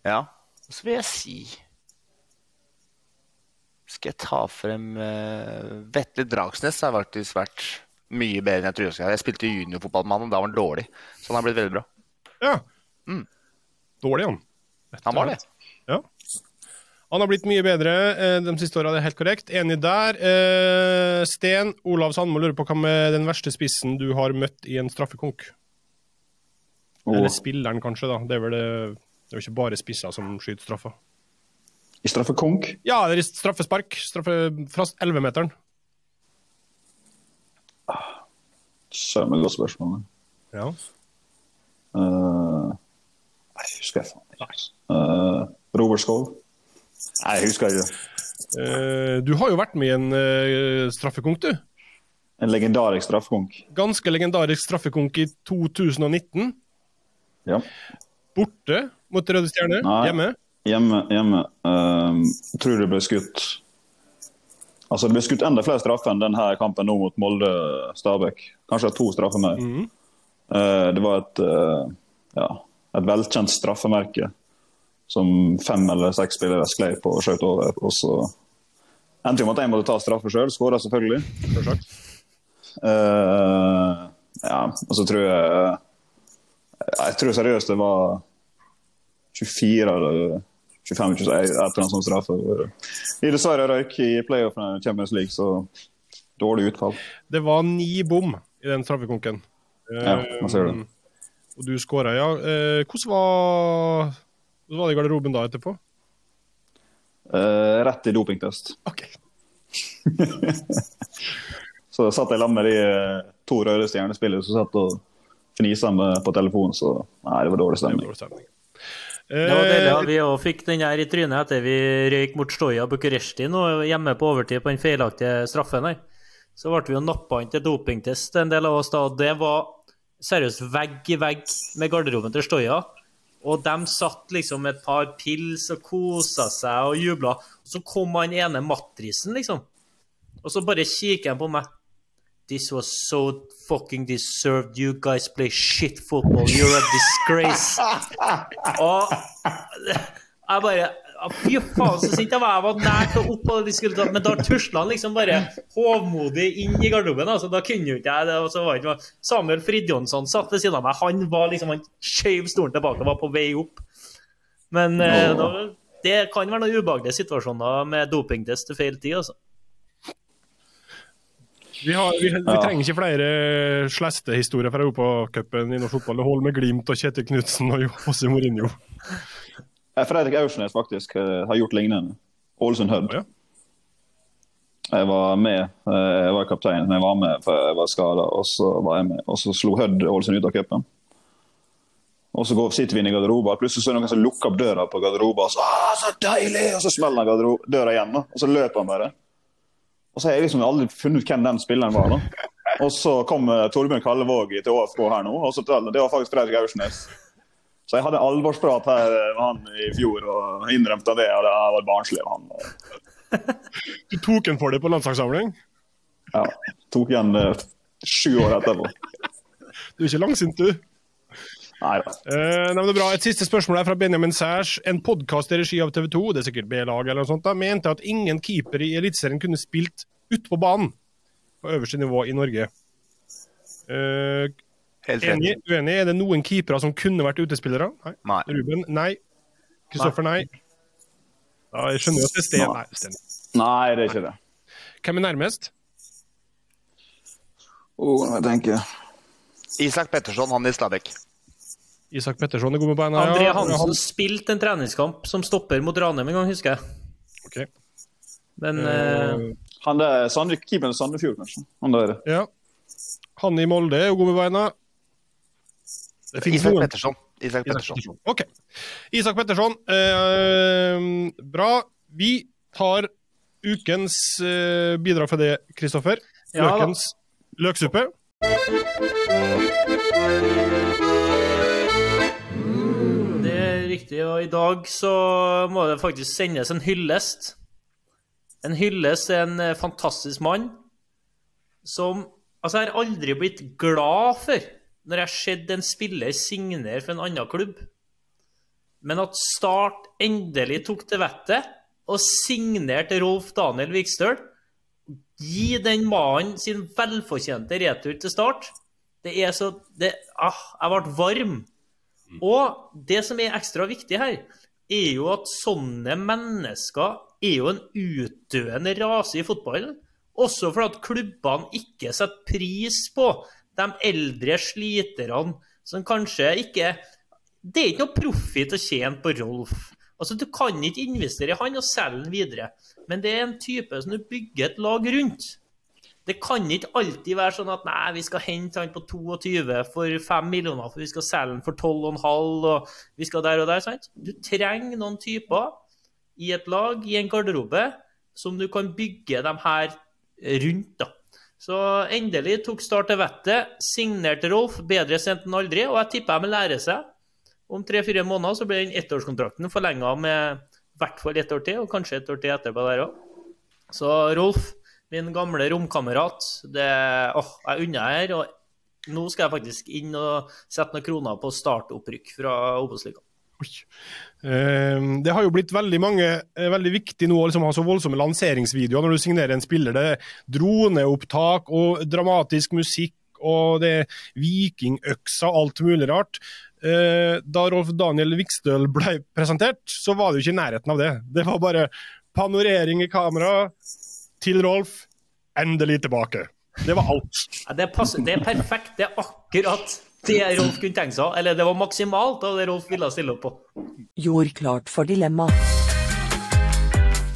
Ja. Og så vil jeg si Skal jeg ta frem uh, Vetle Dragsnes har faktisk vært mye bedre enn jeg trodde. jeg. Jeg spilte juniorfotball med han, og da var han dårlig. Så han har blitt veldig bra. Ja. Mm. Dårlig, han. Han var det. Ja. Han har blitt mye bedre eh, de siste åra, det er helt korrekt. Enig der. Eh, Sten Olav Sandmo lurer på hva med den verste spissen du har møtt i en straffekonk? Eller spilleren, kanskje. da. Det er vel det, det er jo ikke bare spisser som skyter straffer. i straffekonk Ja, det er straffespark. Straffe fra 11-meteren. Søren meg godt spørsmål. Ja. Uh, nei, husker jeg faen ikke. Uh, Robert Skov? Nei, jeg husker ikke. Uh, du har jo vært med i en uh, straffekonk, du. En legendarisk straffekonk. Ganske legendarisk straffekonk i 2019. Ja. Borte mot Røde Stjerne. Nei. Hjemme. Hjemme. hjemme. Uh, tror det ble skutt Altså, Det ble skutt enda flere straffer enn denne kampen nå mot Molde-Stabæk. Kanskje to straffer mer. Mm -hmm. uh, det var et, uh, ja, et velkjent straffemerke som fem eller seks spillere sklei på og skjøt over. Og så endte det med at jeg måtte ta straffe sjøl. Skåra selvfølgelig. Eh, ja, og så tror jeg Jeg tror seriøst det var 24 eller 25 ikke så et eller annet sånt straffe. I dessverre røyk i playoffen i Champions League, så dårlig utfall. Det var ni bom i den straffekonken. Ja, man ser det. Eh, Og du skåra, ja. Eh, hvordan var hvordan var det i garderoben da etterpå? Eh, rett i dopingtest. Ok. Så satt jeg sammen med de eh, to røde stjernespillerne som satt og fnisa med på telefonen, så nei, det var dårlig Det var dårlig stemning. Det var deilig. ja. Eh, Vi òg fikk den her i trynet etter vi røyk mot Stoja Bucuresti nå hjemme på overtid på den feilaktige straffen her. Så ble vi jo nappa inn til dopingtest, en del av oss da. og Det var seriøst vegg i vegg med garderoben til Stoja. Og de satt liksom med et par pils og kosa seg og jubla. Og så kom han ene matrisen, liksom. Og så bare kikker han på meg. This was so fucking deserved. You guys play shit football. You're a disgrace. Og jeg bare Fy faen, så sint jeg var. Jeg var nær til opp, skulle ta, men da tusla han liksom bare hovmodig inn i garderoben. Altså, da kunne jo ikke jeg det. Og så var ikke Samuel Fridjonsson satt ved siden av meg. Han var liksom, han skjøv stolen tilbake og var på vei opp. Men eh, da, det kan være noen ubehagelige situasjoner med dopingtest til feil tid, altså. Vi, har, vi, vi Ja. trenger ikke flere sleste historier fra Europacupen i norsk fotball. Det holder med Glimt og Kjetil Knutsen og Jose Mourinho. Fredrik Aursnes faktisk eh, har gjort lignende. Ålesund Hødd. Ja. Jeg var med, eh, jeg var kaptein, men jeg var med for jeg var skada. Og så var jeg med, og så slo Hødd Ålesund ut av cupen. Og så går, sitter vi inne i garderoben, og plutselig så er det noen som lukker opp døra på garderoben. Og så, så deilig! Og så smeller døra igjen, og så løper han bare. Og så har jeg liksom aldri funnet ut hvem den spilleren var. da. Og så kom uh, Torbjørn Kallevåg til ÅFK her nå, og så det var faktisk Fredrik Aursnes. Så jeg hadde alvorsprat her eh, med han i fjor og innrømte det. og det var barnslig av han. Du tok en for det på landslagssamling. Ja. Tok igjen uh, sju år etterpå. Du er ikke langsint, du. Nei da. Eh, nei, men det er bra. Et siste spørsmål er fra Benjamin Sæsj. En podkast i regi av TV 2, det er sikkert B-lag eller noe sånt, da, mente at ingen keeper i Eliteserien kunne spilt ute på banen på øverste nivå i Norge. Uh, Helt enig? Uenig? Er det noen keepere som kunne vært utespillere? Nei. Nei. Ruben? Nei. Kristoffer? Nei. Ja, jeg skjønner jo at det er Sten. Nei. Nei, Sten. Nei, det er ikke det. Hvem er nærmest? Oh, jeg tenker Isak Petterson, han i Stabæk. Isak Petterson er god med beina. André ja. Hansen spilte en treningskamp som stopper mot Ranheim en gang, husker jeg. Ok. Men uh, Han der Sandvik, i Sandefjord, kanskje. Han der. Ja. Han i Molde er jo god med beina. Det finnes Isak noen. Petterson. Isak Petterson. OK. Isak Petterson. Eh, bra. Vi tar ukens eh, bidrag for det, Kristoffer. Ja da. Løksuppe. Riktig, og i dag så må det faktisk sendes en hyllest. En hyllest til en eh, fantastisk mann som Altså, jeg har aldri blitt glad for når jeg har sett en spiller signere for en annen klubb. Men at Start endelig tok til vettet og signerte Rolf Daniel Vikstøl Gi den mannen sin velfortjente retur til Start. Det er så det, ah, Jeg ble varm. Og det som er ekstra viktig her, er jo at sånne mennesker er jo en utdøende rase i fotballen. Også fordi at klubbene ikke setter pris på de eldre sliterne som kanskje ikke Det er ikke noe profit å tjene på Rolf. Altså, Du kan ikke investere i han og selge han videre, men det er en type som du bygger et lag rundt. Det kan ikke alltid være sånn at nei, vi skal hente han på 22 for 5 millioner, for vi skal selge han for 12,5 og vi skal der og der. sant? Du trenger noen typer i et lag, i en garderobe, som du kan bygge dem her rundt. da. Så endelig tok Start til vettet, signerte Rolf, bedre sent enn aldri, og jeg tipper de lærer lære seg. Om tre-fire måneder så blir den ettårskontrakten forlenga med i hvert fall ett år til, og kanskje et år til etterpå der òg. Så Rolf, min gamle romkamerat, det åh, jeg unner her. Og nå skal jeg faktisk inn og sette noen kroner på startopprykk fra Obos-ligaen. Eh, det har jo blitt veldig mange eh, veldig viktig nå å liksom ha så voldsomme lanseringsvideoer når du signerer en spiller. Det er droneopptak og dramatisk musikk og det er vikingøksa og alt mulig rart. Eh, da Rolf Daniel Vikstøl ble presentert, så var det jo ikke i nærheten av det. Det var bare panorering i kamera til Rolf, endelig tilbake. Det var alt. Ja, det, passer, det er perfekt. Det er akkurat det Rolf kunne tenke seg. Eller det var maksimalt av det Rolf ville stille opp på. Gjorde klart for dilemma.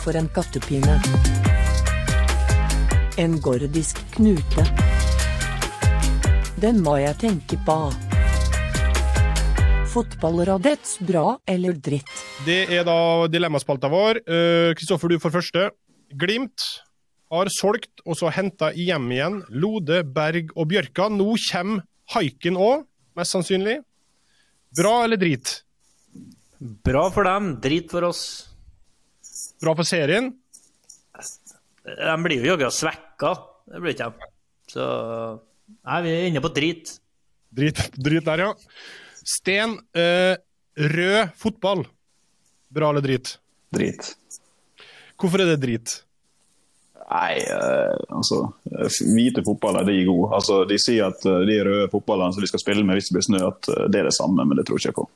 For en kattepine. En gordisk knute. Den må jeg tenke på. Fotballrådets bra eller dritt? Det er da dilemmaspalta vår. Kristoffer, Kristoffer, du får første. Glimt har solgt og så henta hjem igjen Lode, Berg og Bjørka. Nå kommer haiken òg, mest sannsynlig. Bra eller drit? Bra for dem, drit for oss. Bra for serien? De blir jo jaggu svekka. Det blir ikke de. Så Nei, vi er inne på drit. Drit, drit der, ja. Sten, eh, rød fotball. Bra eller drit? Drit. Hvorfor er det drit? Nei, eh, altså eh, Hvite fotballer de er gode. Altså, de sier at eh, de røde fotballene som de skal spille med hvis det blir snø, at det er det samme, men det tror ikke jeg på.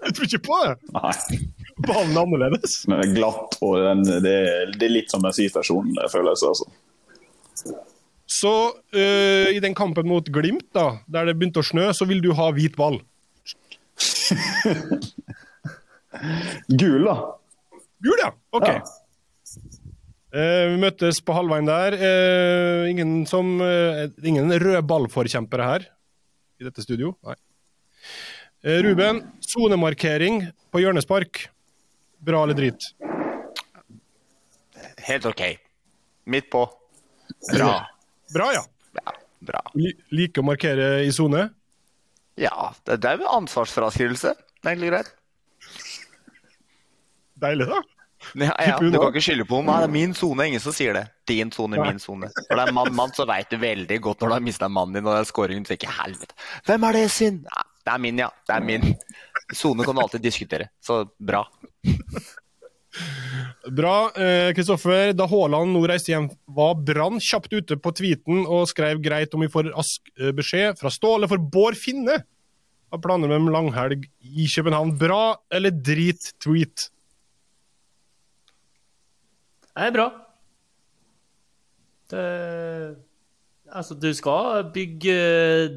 Jeg tror ikke på det! Nei. Ballen er annerledes. Men det er glatt, og den, det, er, det er litt som bensinstasjonen, det føles altså. Så eh, i den kampen mot Glimt, da, der det begynte å snø, så vil du ha hvit ball. Gul, da. Gul, ja. OK. Ja. Eh, vi møttes på halvveien der. Eh, ingen som eh, Ingen røde ballforkjempere her i dette studio. Nei. Ruben, sonemarkering på hjørnespark. Bra eller drit? Helt OK. Midt på. Bra. Bra, ja. Ja, bra. Like å markere i sone. Ja, det, det er jo ansvarsfraskrivelse. Det er egentlig greit. Deilig, da. Ja, ja, du kan ikke skylde på noen. Nei, det er min sone. Ingen som sier det. Din sone, min sone. Når det er mann-mann, så veit du veldig godt når du har mista mannen din og det er scoring. Du tenker helvete. Hvem er det sin? Ja, det er min, ja. Det er min. Sone kan du alltid diskutere. Så bra. Bra, eh, Kristoffer. Da Haaland nå reiste hjem, var Brann kjapt ute på tweeten og skrev greit om vi får rask eh, beskjed fra Ståle for Bård Finne. Har planer med en langhelg i København. Bra eller drit tweet? Det er bra. Det, altså, du skal bygge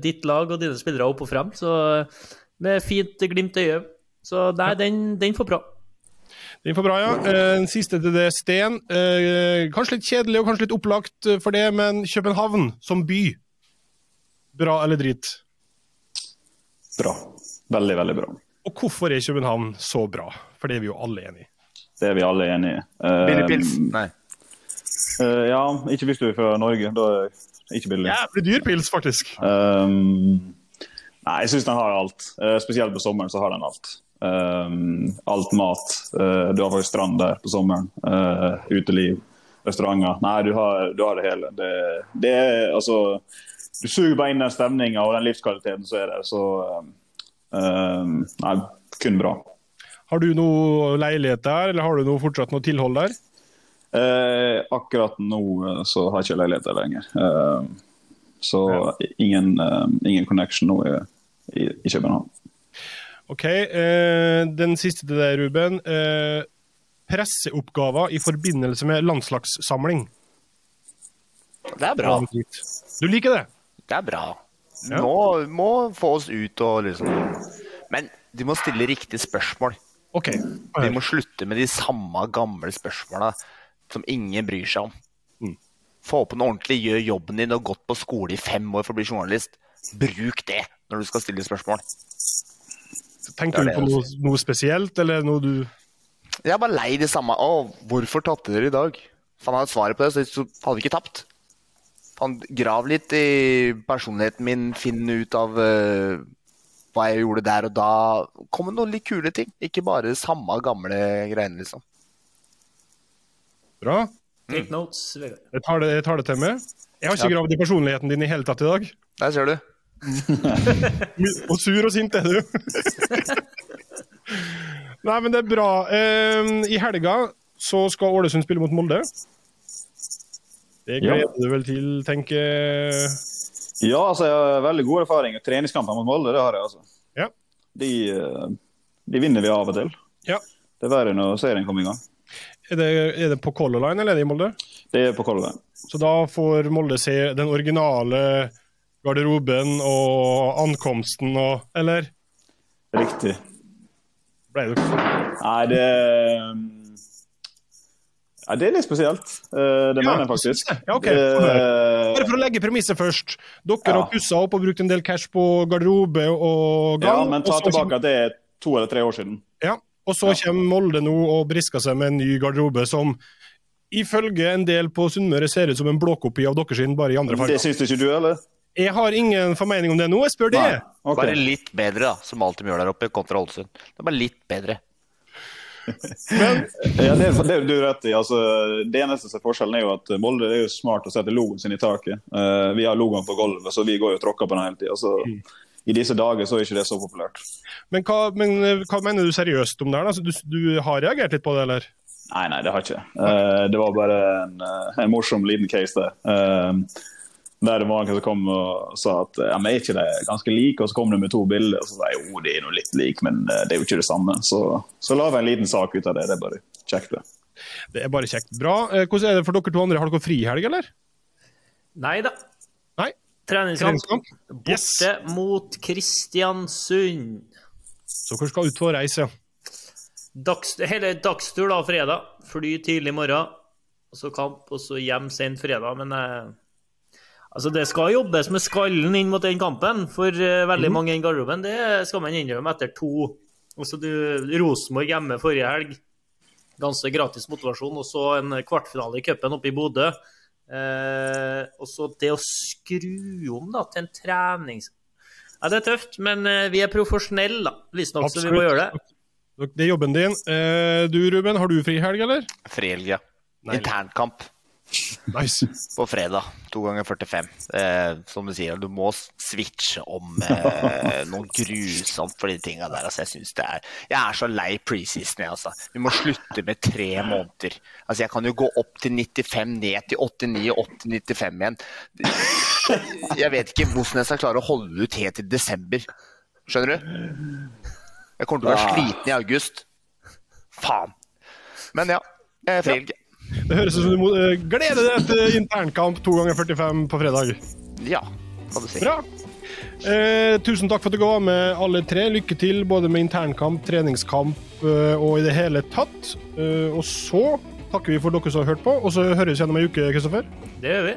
ditt lag og dine spillere opp og frem, så med fint glimt i øyet. Så nei, den, den får bra. Den får bra, ja. Eh, Den siste til det, Sten. Eh, Kanskje litt kjedelig og kanskje litt opplagt eh, for det, men København som by. Bra eller drit? Bra. Veldig, veldig bra. Og hvorfor er København så bra? For det er vi jo alle enig i. Det er vi alle enige i. Eh, Billig pils? Nei. Uh, ja, ikke hvis du er fra Norge. Da er det ikke billig. Jævlig dyr pils, faktisk. Um, nei, jeg syns den har alt. Uh, spesielt på sommeren så har den alt. Um, alt mat. Uh, du har faktisk strand der på sommeren. Eh, uteliv, restauranter. Nei, du har, du har det hele. Det, det er altså Du suger bare inn den stemninga og den livskvaliteten som er der. Så um, Nei, kun bra. Har du noe leilighet der, eller har du noe, fortsatt noe tilhold der? Eh, akkurat nå eh, så har jeg ikke leilighet der lenger. Eh, så ingen, eh, ingen connection nå i, i, i København. OK. Eh, den siste til deg, Ruben. Eh, presseoppgaver i forbindelse med landslagssamling. Det er bra. Du liker det? Det er bra. Ja. Nå må få oss ut og liksom Men du må stille riktige spørsmål. OK. Vi må slutte med de samme gamle spørsmåla som ingen bryr seg om. Mm. Få på noe ordentlig, gjør jobben din og gått på skole i fem år for å bli journalist. Bruk det når du skal stille spørsmål. Tenker er du på noe, noe spesielt, eller noe du Jeg er bare lei det samme. Å, hvorfor tapte dere i dag? Faen, hadde svaret på det, så hadde vi ikke tapt. Faen, grav litt i personligheten min, finn ut av eh, hva jeg gjorde der og da. Kom med noen litt kule ting. Ikke bare det samme gamle greiene, liksom. Bra. Take notes, Vegard. Jeg tar det, jeg tar det til meg. Jeg har ikke Ja. gravd i personligheten din i hele tatt i dag. Der ser du. Og sur og sint er du. Nei, men det er bra. Uh, I helga så skal Ålesund spille mot Molde. Det Ja. gleder du vel til, tenker jeg. Ja, altså, jeg har veldig god erfaring. Treningskamper mot Molde, det har jeg. altså. Ja. De, eh, de vinner vi av og til. Ja. Det er verre når serien kommer i gang. Er det, er det på Color Line, eller er det i Molde? Det er på Color Line. Så da får Molde se den originale garderoben og ankomsten og Eller Riktig. ble det Nei, det ja, Det er litt spesielt. Eh, Det Ja, mener jeg faktisk. ja, ok. Det- Bare for å legge premisset først. Dere Ja. har pussa opp og brukt en del cash på garderobe og gang. ja, men ta tilbake at det er to eller tre år siden. Ja, og så kommer Molde nå og brisker seg med en ny garderobe som ifølge en del på Sunnmøre ser ut som en blåkopi av deres sin, bare i andre farger. Det syns ikke du, eller? Jeg har ingen formening om det nå, jeg spør det. Okay. Bare litt bedre, da, som alt de gjør der oppe kontra Ålesund. Det er bare litt bedre. Men Ja, det, det du rett i. Altså, det eneste som er forskjellen er jo at Molde er jo smart å sette logoen sin i taket. Uh, vi har logoen på gulvet, så vi går jo og tråkker på den hele tida. Så Mm. i disse dager så er ikke det så populært. Men hva, men eh, hva mener du seriøst om det her? Altså, du, du har reagert litt på det, eller? Nei, nei, det har jeg ikke. Uh, det var bare en, en morsom liten case der. Eh, der det var noen som kom og sa at ja, men er ikke det ganske like, og så kom det med to bilder. Og så sa jeg jo, det er noe litt like, men eh, det er jo ikke det samme. Så, så la vi en liten sak ut av det. Det er bare kjekt, det. Det er bare kjekt. Bra. Eh, Hvordan er det for dere to andre? Har dere frihelg, eller? Nei da. Nei? Treningskamp. Treningskamp? Yes. Mot Kristiansund. Så dere skal ut på reise, ja. Dags, hele dagstur da, fredag. Fly tidlig i morgen. Og så kamp, og så hjem sent fredag. Men eh, altså det skal jobbes med skallen inn mot den kampen. For uh, veldig mange i garderoben. Det skal man innrømme etter to altså du, Rosenborg hjemme forrige helg. Ganske gratis motivasjon. Og så en kvartfinale i cupen oppe i Bodø. Uh, og så det å skru om da, til en trenings... Ja, Det er tøft, men uh, vi er profesjonelle. Visstnok, så vi må gjøre det. Det er jobben din. Eh, du Ruben, har du frihelg, eller? Frihelg, ja. Internkamp Nice. på fredag. To ganger 45. Eh, som du sier, du må switche om eh, noe grusomt for de tinga der. Altså, jeg synes det er Jeg er så lei preseason, jeg, altså. Vi må slutte med tre måneder. Altså, jeg kan jo gå opp til 95, ned til 89, opp til 95 igjen. Jeg vet ikke hvordan jeg skal klare å holde ut helt til desember. Skjønner du? Jeg kommer til å være sliten i august. Faen. Men ja. Jeg er Frihelg. Det høres ut som du må eh, glede deg til internkamp to ganger 45 på fredag. Ja, kan du si. Bra. Eh, tusen takk for at du var med, alle tre. Lykke til både med internkamp, treningskamp eh, og i det hele tatt. Eh, og så takker vi for dere som har hørt på, og så høres vi gjennom ei uke, Kristoffer. Det gjør vi.